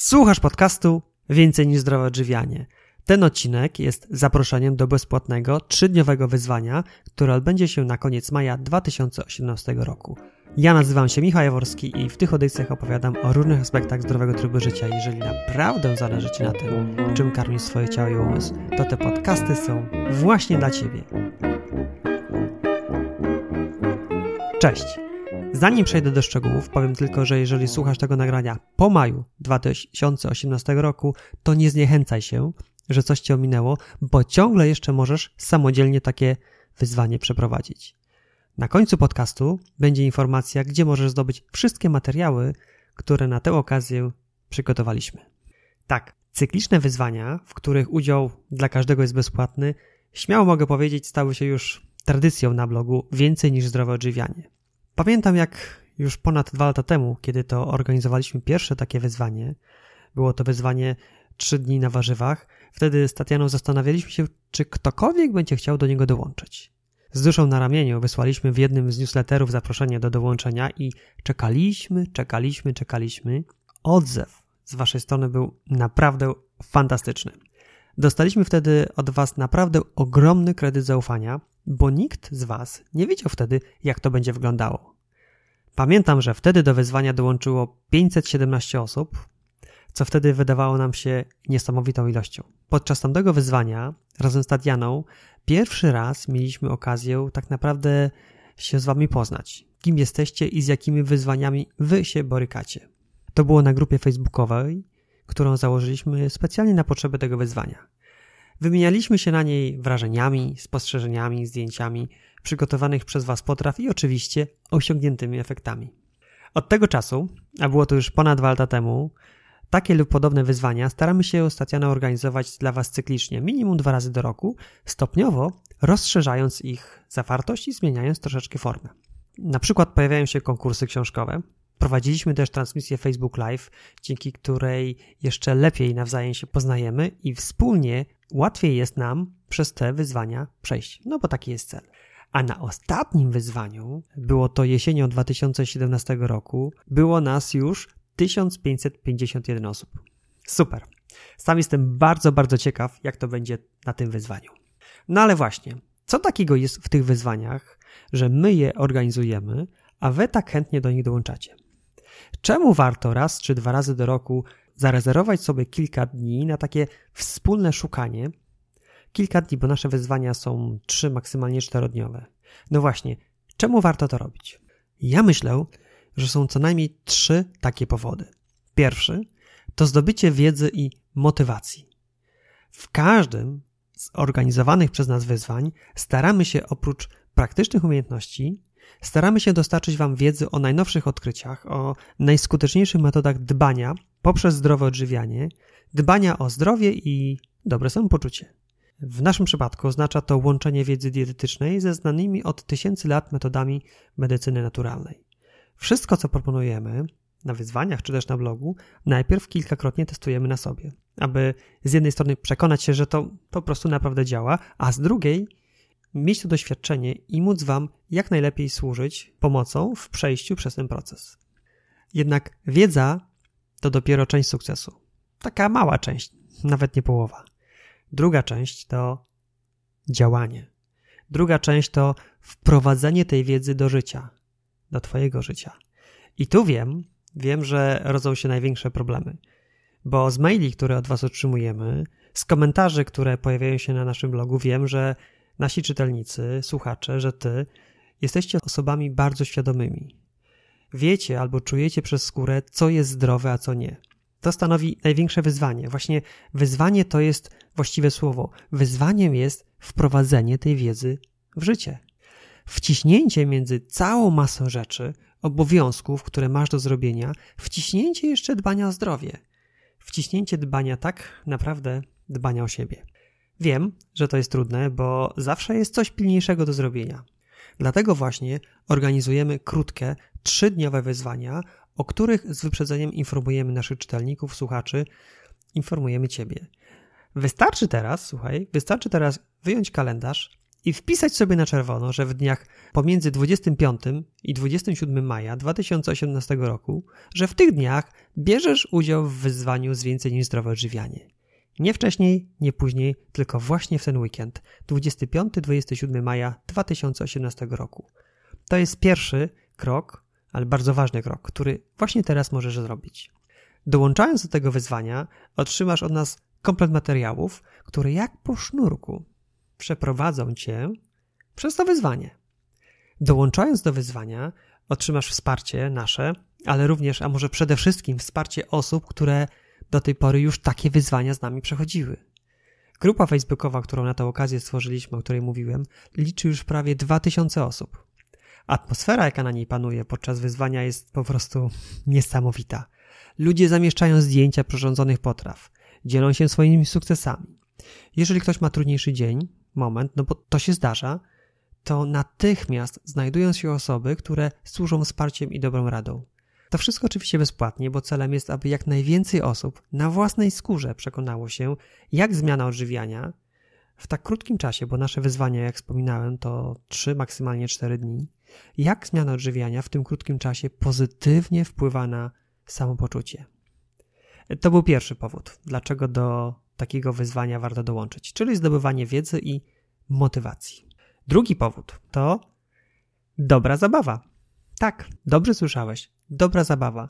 Słuchasz podcastu Więcej niż zdrowe odżywianie. Ten odcinek jest zaproszeniem do bezpłatnego trzydniowego wyzwania, które odbędzie się na koniec maja 2018 roku. Ja nazywam się Michał Jaworski i w tych audycjach opowiadam o różnych aspektach zdrowego trybu życia. Jeżeli naprawdę zależy Ci na tym, czym karmisz swoje ciało i umysł, to te podcasty są właśnie dla Ciebie. Cześć! Zanim przejdę do szczegółów, powiem tylko, że jeżeli słuchasz tego nagrania po maju 2018 roku, to nie zniechęcaj się, że coś cię ominęło, bo ciągle jeszcze możesz samodzielnie takie wyzwanie przeprowadzić. Na końcu podcastu będzie informacja, gdzie możesz zdobyć wszystkie materiały, które na tę okazję przygotowaliśmy. Tak, cykliczne wyzwania, w których udział dla każdego jest bezpłatny, śmiało mogę powiedzieć, stały się już tradycją na blogu więcej niż zdrowe odżywianie. Pamiętam jak już ponad dwa lata temu, kiedy to organizowaliśmy pierwsze takie wyzwanie, było to wyzwanie trzy dni na warzywach, wtedy z Tatianą zastanawialiśmy się, czy ktokolwiek będzie chciał do niego dołączyć. Z duszą na ramieniu wysłaliśmy w jednym z newsletterów zaproszenie do dołączenia i czekaliśmy, czekaliśmy, czekaliśmy. Odzew z waszej strony był naprawdę fantastyczny. Dostaliśmy wtedy od was naprawdę ogromny kredyt zaufania, bo nikt z Was nie wiedział wtedy, jak to będzie wyglądało. Pamiętam, że wtedy do wyzwania dołączyło 517 osób, co wtedy wydawało nam się niesamowitą ilością. Podczas tamtego wyzwania, razem z Tatianą, pierwszy raz mieliśmy okazję tak naprawdę się z Wami poznać. Kim jesteście i z jakimi wyzwaniami Wy się borykacie. To było na grupie facebookowej, którą założyliśmy specjalnie na potrzeby tego wyzwania. Wymienialiśmy się na niej wrażeniami, spostrzeżeniami, zdjęciami przygotowanych przez Was potraw i oczywiście osiągniętymi efektami. Od tego czasu, a było to już ponad dwa lata temu, takie lub podobne wyzwania staramy się stacjana organizować dla Was cyklicznie, minimum dwa razy do roku, stopniowo rozszerzając ich zawartość i zmieniając troszeczkę formę. Na przykład pojawiają się konkursy książkowe. Prowadziliśmy też transmisję Facebook Live, dzięki której jeszcze lepiej nawzajem się poznajemy i wspólnie łatwiej jest nam przez te wyzwania przejść, no bo taki jest cel. A na ostatnim wyzwaniu, było to jesienią 2017 roku, było nas już 1551 osób. Super. Sam jestem bardzo, bardzo ciekaw, jak to będzie na tym wyzwaniu. No ale właśnie, co takiego jest w tych wyzwaniach, że my je organizujemy, a wy tak chętnie do nich dołączacie? Czemu warto raz czy dwa razy do roku zarezerwować sobie kilka dni na takie wspólne szukanie. Kilka dni, bo nasze wyzwania są trzy, maksymalnie czterodniowe. No właśnie, czemu warto to robić? Ja myślę, że są co najmniej trzy takie powody. Pierwszy to zdobycie wiedzy i motywacji. W każdym z organizowanych przez nas wyzwań staramy się oprócz praktycznych umiejętności staramy się dostarczyć Wam wiedzy o najnowszych odkryciach, o najskuteczniejszych metodach dbania poprzez zdrowe odżywianie, dbania o zdrowie i dobre samopoczucie. W naszym przypadku oznacza to łączenie wiedzy dietetycznej ze znanymi od tysięcy lat metodami medycyny naturalnej. Wszystko, co proponujemy na wyzwaniach czy też na blogu, najpierw kilkakrotnie testujemy na sobie, aby z jednej strony przekonać się, że to po prostu naprawdę działa, a z drugiej mieć to doświadczenie i móc Wam jak najlepiej służyć pomocą w przejściu przez ten proces. Jednak wiedza to dopiero część sukcesu. Taka mała część, nawet nie połowa. Druga część to działanie. Druga część to wprowadzenie tej wiedzy do życia, do Twojego życia. I tu wiem, wiem, że rodzą się największe problemy. Bo z maili, które od Was otrzymujemy, z komentarzy, które pojawiają się na naszym blogu, wiem, że nasi czytelnicy, słuchacze, że ty jesteście osobami bardzo świadomymi. Wiecie albo czujecie przez skórę, co jest zdrowe, a co nie. To stanowi największe wyzwanie. Właśnie wyzwanie to jest właściwe słowo. Wyzwaniem jest wprowadzenie tej wiedzy w życie. Wciśnięcie między całą masą rzeczy, obowiązków, które masz do zrobienia, wciśnięcie jeszcze dbania o zdrowie. Wciśnięcie dbania tak naprawdę dbania o siebie. Wiem, że to jest trudne, bo zawsze jest coś pilniejszego do zrobienia. Dlatego właśnie organizujemy krótkie, trzydniowe wyzwania, o których z wyprzedzeniem informujemy naszych czytelników, słuchaczy, informujemy Ciebie. Wystarczy teraz, słuchaj, wystarczy teraz wyjąć kalendarz i wpisać sobie na czerwono, że w dniach pomiędzy 25 i 27 maja 2018 roku, że w tych dniach bierzesz udział w wyzwaniu z więcej niż zdrowe odżywianie. Nie wcześniej, nie później, tylko właśnie w ten weekend 25-27 maja 2018 roku. To jest pierwszy krok, ale bardzo ważny krok, który właśnie teraz możesz zrobić. Dołączając do tego wyzwania, otrzymasz od nas komplet materiałów, które jak po sznurku przeprowadzą cię przez to wyzwanie. Dołączając do wyzwania, otrzymasz wsparcie nasze, ale również, a może przede wszystkim wsparcie osób, które do tej pory już takie wyzwania z nami przechodziły. Grupa facebookowa, którą na tę okazję stworzyliśmy, o której mówiłem, liczy już prawie 2000 osób. Atmosfera, jaka na niej panuje podczas wyzwania, jest po prostu niesamowita. Ludzie zamieszczają zdjęcia przyrządzonych potraw, dzielą się swoimi sukcesami. Jeżeli ktoś ma trudniejszy dzień, moment, no bo to się zdarza, to natychmiast znajdują się osoby, które służą wsparciem i dobrą radą. To wszystko oczywiście bezpłatnie, bo celem jest, aby jak najwięcej osób na własnej skórze przekonało się, jak zmiana odżywiania w tak krótkim czasie, bo nasze wyzwania, jak wspominałem, to 3, maksymalnie 4 dni, jak zmiana odżywiania w tym krótkim czasie pozytywnie wpływa na samopoczucie. To był pierwszy powód, dlaczego do takiego wyzwania warto dołączyć, czyli zdobywanie wiedzy i motywacji. Drugi powód to dobra zabawa. Tak, dobrze słyszałeś. Dobra zabawa.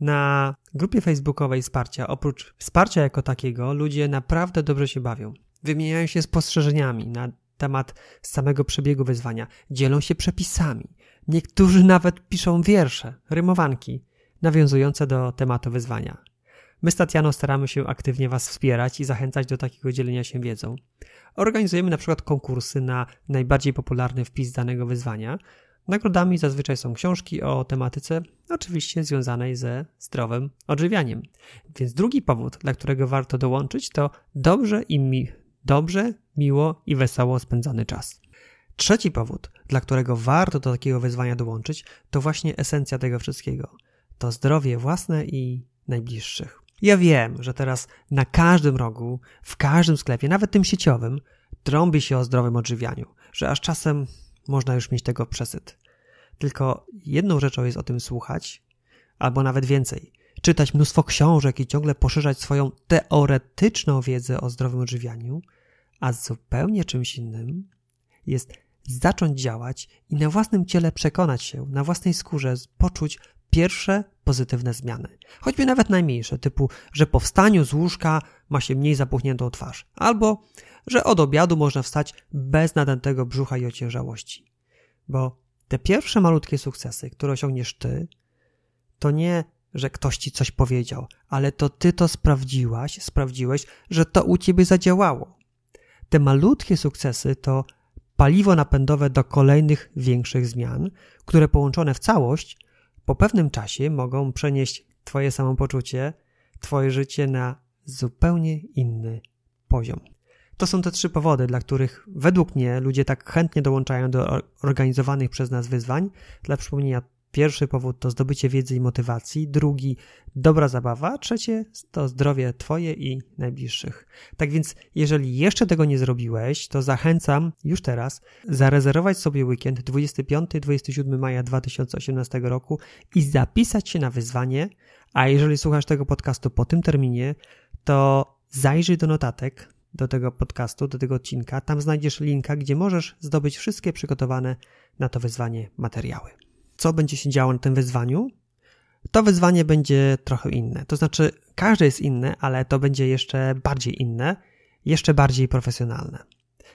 Na grupie facebookowej wsparcia, oprócz wsparcia jako takiego, ludzie naprawdę dobrze się bawią. Wymieniają się spostrzeżeniami na temat samego przebiegu wyzwania, dzielą się przepisami. Niektórzy nawet piszą wiersze, rymowanki, nawiązujące do tematu wyzwania. My z Tatianą staramy się aktywnie Was wspierać i zachęcać do takiego dzielenia się wiedzą. Organizujemy na przykład konkursy na najbardziej popularny wpis danego wyzwania. Nagrodami zazwyczaj są książki o tematyce, oczywiście związanej ze zdrowym odżywianiem. Więc drugi powód, dla którego warto dołączyć, to dobrze i mi, dobrze, miło i wesoło spędzony czas. Trzeci powód, dla którego warto do takiego wyzwania dołączyć, to właśnie esencja tego wszystkiego. To zdrowie własne i najbliższych. Ja wiem, że teraz na każdym rogu, w każdym sklepie, nawet tym sieciowym, trąbi się o zdrowym odżywianiu, że aż czasem można już mieć tego przesyt. Tylko jedną rzeczą jest o tym słuchać, albo nawet więcej, czytać mnóstwo książek i ciągle poszerzać swoją teoretyczną wiedzę o zdrowym odżywianiu, a zupełnie czymś innym jest zacząć działać i na własnym ciele przekonać się, na własnej skórze poczuć pierwsze pozytywne zmiany. Choćby nawet najmniejsze, typu, że po wstaniu z łóżka ma się mniej zapuchniętą twarz, albo że od obiadu można wstać bez nadętego brzucha i ociężałości. Bo te pierwsze malutkie sukcesy, które osiągniesz ty, to nie, że ktoś ci coś powiedział, ale to ty to sprawdziłaś, sprawdziłeś, że to u ciebie zadziałało. Te malutkie sukcesy to paliwo napędowe do kolejnych większych zmian, które połączone w całość po pewnym czasie mogą przenieść Twoje samopoczucie, Twoje życie na zupełnie inny poziom. To są te trzy powody, dla których według mnie ludzie tak chętnie dołączają do organizowanych przez nas wyzwań. Dla przypomnienia, Pierwszy powód to zdobycie wiedzy i motywacji, drugi dobra zabawa, trzecie to zdrowie Twoje i najbliższych. Tak więc, jeżeli jeszcze tego nie zrobiłeś, to zachęcam już teraz zarezerwować sobie weekend 25-27 maja 2018 roku i zapisać się na wyzwanie. A jeżeli słuchasz tego podcastu po tym terminie, to zajrzyj do notatek do tego podcastu, do tego odcinka. Tam znajdziesz linka, gdzie możesz zdobyć wszystkie przygotowane na to wyzwanie materiały co będzie się działo na tym wyzwaniu, to wyzwanie będzie trochę inne. To znaczy, każde jest inne, ale to będzie jeszcze bardziej inne, jeszcze bardziej profesjonalne.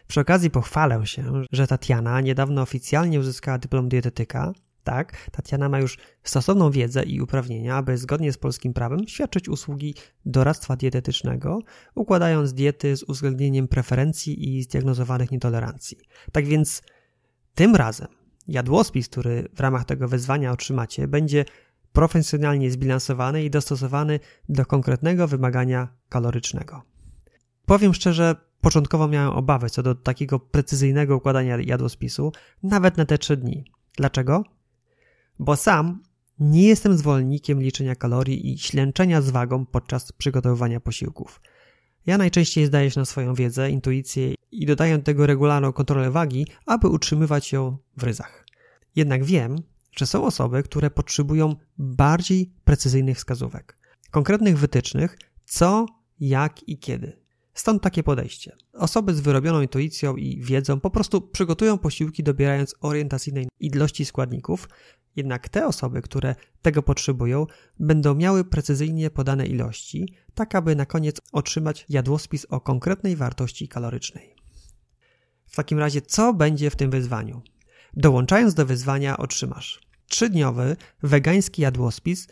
Przy okazji pochwalę się, że Tatiana niedawno oficjalnie uzyskała dyplom dietetyka. Tak, Tatiana ma już stosowną wiedzę i uprawnienia, aby zgodnie z polskim prawem świadczyć usługi doradztwa dietetycznego, układając diety z uwzględnieniem preferencji i zdiagnozowanych nietolerancji. Tak więc tym razem Jadłospis, który w ramach tego wezwania otrzymacie, będzie profesjonalnie zbilansowany i dostosowany do konkretnego wymagania kalorycznego. Powiem szczerze, początkowo miałem obawy co do takiego precyzyjnego układania jadłospisu, nawet na te trzy dni. Dlaczego? Bo sam nie jestem zwolennikiem liczenia kalorii i ślęczenia z wagą podczas przygotowywania posiłków. Ja najczęściej zdaję się na swoją wiedzę, intuicję i dodaję do tego regularną kontrolę wagi, aby utrzymywać ją w ryzach. Jednak wiem, że są osoby, które potrzebują bardziej precyzyjnych wskazówek, konkretnych wytycznych, co, jak i kiedy. Stąd takie podejście. Osoby z wyrobioną intuicją i wiedzą po prostu przygotują posiłki dobierając orientacyjnej ilości składników, jednak te osoby, które tego potrzebują, będą miały precyzyjnie podane ilości, tak aby na koniec otrzymać jadłospis o konkretnej wartości kalorycznej. W takim razie, co będzie w tym wyzwaniu? Dołączając do wyzwania otrzymasz trzydniowy wegański jadłospis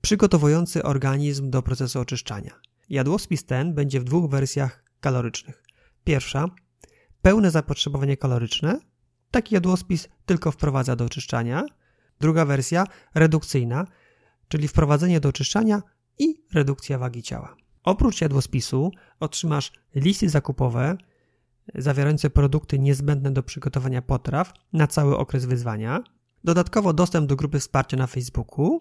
przygotowujący organizm do procesu oczyszczania. Jadłospis ten będzie w dwóch wersjach kalorycznych. Pierwsza, pełne zapotrzebowanie kaloryczne. Taki jadłospis tylko wprowadza do oczyszczania. Druga wersja, redukcyjna, czyli wprowadzenie do oczyszczania i redukcja wagi ciała. Oprócz jadłospisu otrzymasz listy zakupowe zawierające produkty niezbędne do przygotowania potraw na cały okres wyzwania. Dodatkowo dostęp do grupy wsparcia na Facebooku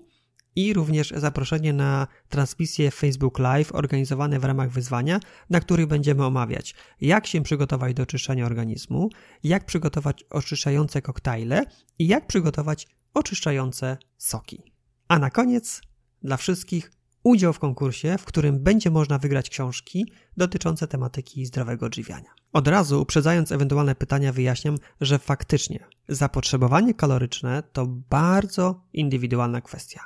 i również zaproszenie na transmisję Facebook Live organizowane w ramach wyzwania, na których będziemy omawiać, jak się przygotować do oczyszczania organizmu, jak przygotować oczyszczające koktajle i jak przygotować oczyszczające soki. A na koniec, dla wszystkich, udział w konkursie, w którym będzie można wygrać książki dotyczące tematyki zdrowego odżywiania. Od razu, uprzedzając ewentualne pytania, wyjaśniam, że faktycznie zapotrzebowanie kaloryczne to bardzo indywidualna kwestia.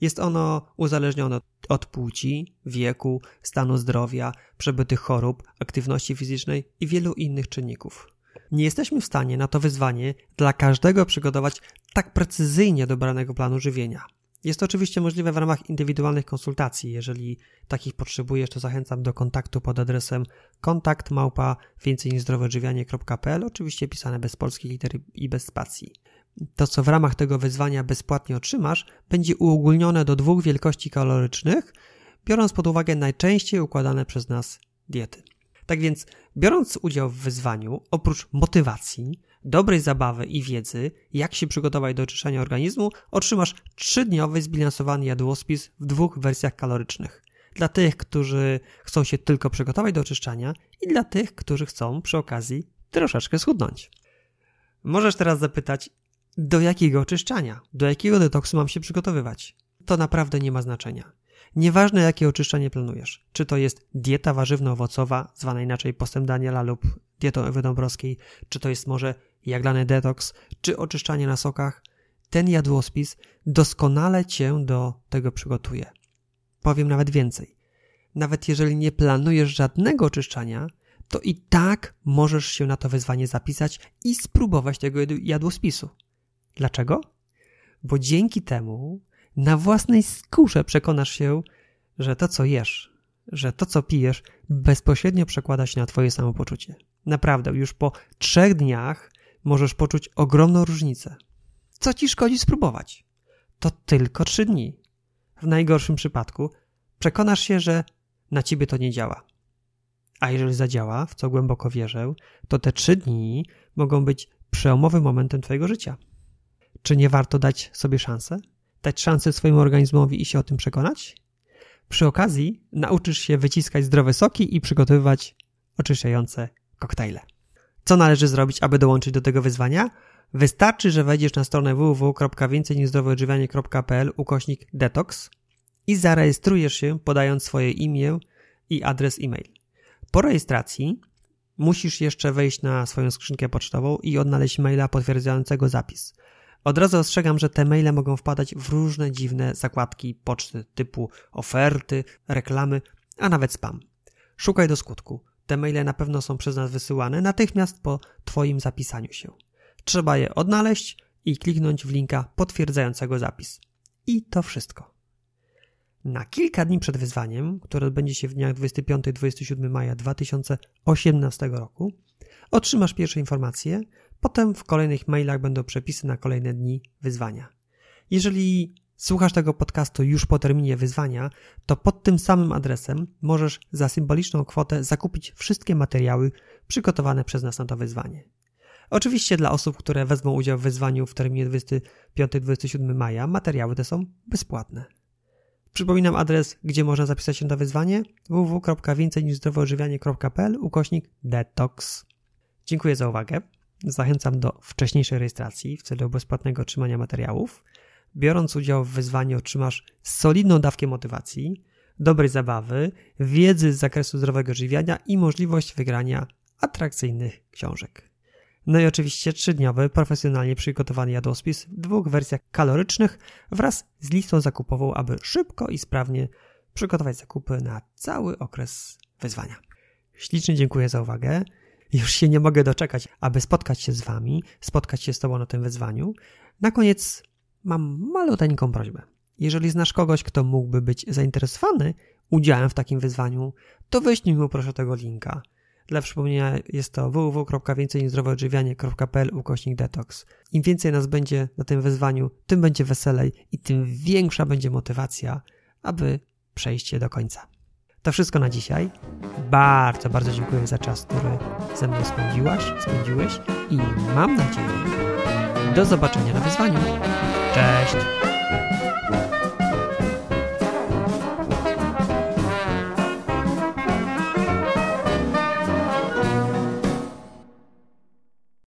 Jest ono uzależnione od płci, wieku, stanu zdrowia, przebytych chorób, aktywności fizycznej i wielu innych czynników. Nie jesteśmy w stanie na to wyzwanie dla każdego przygotować tak precyzyjnie dobranego planu żywienia. Jest to oczywiście możliwe w ramach indywidualnych konsultacji. Jeżeli takich potrzebujesz, to zachęcam do kontaktu pod adresem kontakt małpa więcej niż oczywiście pisane bez polskich liter i bez spacji. To, co w ramach tego wyzwania bezpłatnie otrzymasz, będzie uogólnione do dwóch wielkości kalorycznych, biorąc pod uwagę najczęściej układane przez nas diety. Tak więc, biorąc udział w wyzwaniu, oprócz motywacji, dobrej zabawy i wiedzy, jak się przygotować do oczyszczania organizmu, otrzymasz trzydniowy zbilansowany jadłospis w dwóch wersjach kalorycznych. Dla tych, którzy chcą się tylko przygotować do oczyszczania i dla tych, którzy chcą przy okazji troszeczkę schudnąć. Możesz teraz zapytać, do jakiego oczyszczania, do jakiego detoksu mam się przygotowywać? To naprawdę nie ma znaczenia. Nieważne jakie oczyszczanie planujesz, czy to jest dieta warzywno-owocowa, zwana inaczej postem Daniela lub dietą Ewy Dąbrowskiej, czy to jest może jaglany detoks, czy oczyszczanie na sokach, ten jadłospis doskonale Cię do tego przygotuje. Powiem nawet więcej. Nawet jeżeli nie planujesz żadnego oczyszczania, to i tak możesz się na to wyzwanie zapisać i spróbować tego jadłospisu. Dlaczego? Bo dzięki temu na własnej skórze przekonasz się, że to, co jesz, że to, co pijesz, bezpośrednio przekłada się na Twoje samopoczucie. Naprawdę, już po trzech dniach możesz poczuć ogromną różnicę. Co ci szkodzi spróbować? To tylko trzy dni. W najgorszym przypadku przekonasz się, że na ciebie to nie działa. A jeżeli zadziała, w co głęboko wierzę, to te trzy dni mogą być przełomowym momentem Twojego życia. Czy nie warto dać sobie szansę? Dać szansę swojemu organizmowi i się o tym przekonać? Przy okazji nauczysz się wyciskać zdrowe soki i przygotowywać oczyszczające koktajle. Co należy zrobić, aby dołączyć do tego wyzwania? Wystarczy, że wejdziesz na stronę www.więcejnizdroweodżywianie.pl ukośnik detox i zarejestrujesz się podając swoje imię i adres e-mail. Po rejestracji musisz jeszcze wejść na swoją skrzynkę pocztową i odnaleźć maila potwierdzającego zapis. Od razu ostrzegam, że te maile mogą wpadać w różne dziwne zakładki poczty typu oferty, reklamy, a nawet spam. Szukaj do skutku. Te maile na pewno są przez nas wysyłane natychmiast po Twoim zapisaniu się. Trzeba je odnaleźć i kliknąć w linka potwierdzającego zapis. I to wszystko. Na kilka dni przed wyzwaniem, które odbędzie się w dniach 25-27 maja 2018 roku, otrzymasz pierwsze informacje, potem w kolejnych mailach będą przepisy na kolejne dni wyzwania. Jeżeli słuchasz tego podcastu już po terminie wyzwania, to pod tym samym adresem możesz za symboliczną kwotę zakupić wszystkie materiały przygotowane przez nas na to wyzwanie. Oczywiście dla osób, które wezmą udział w wyzwaniu w terminie 25-27 maja, materiały te są bezpłatne. Przypominam adres, gdzie można zapisać się na wyzwanie www.więcejniżzdrowoodżywianie.pl ukośnik detox. Dziękuję za uwagę. Zachęcam do wcześniejszej rejestracji w celu bezpłatnego otrzymania materiałów. Biorąc udział w wyzwaniu otrzymasz solidną dawkę motywacji, dobrej zabawy, wiedzy z zakresu zdrowego żywiania i możliwość wygrania atrakcyjnych książek. No i oczywiście trzydniowy, profesjonalnie przygotowany jadłospis w dwóch wersjach kalorycznych wraz z listą zakupową, aby szybko i sprawnie przygotować zakupy na cały okres wyzwania. Ślicznie dziękuję za uwagę. Już się nie mogę doczekać, aby spotkać się z Wami, spotkać się z Tobą na tym wyzwaniu. Na koniec mam maluteńką prośbę. Jeżeli znasz kogoś, kto mógłby być zainteresowany udziałem w takim wyzwaniu, to wyślij mu proszę tego linka. Dla przypomnienia jest to www.więcejnizdrowoodżywianie.pl ukośnik detox. Im więcej nas będzie na tym wyzwaniu, tym będzie weselej i tym większa będzie motywacja, aby przejść je do końca. To wszystko na dzisiaj. Bardzo, bardzo dziękuję za czas, który ze mną spędziłaś, spędziłeś i mam nadzieję do zobaczenia na wyzwaniu. Cześć!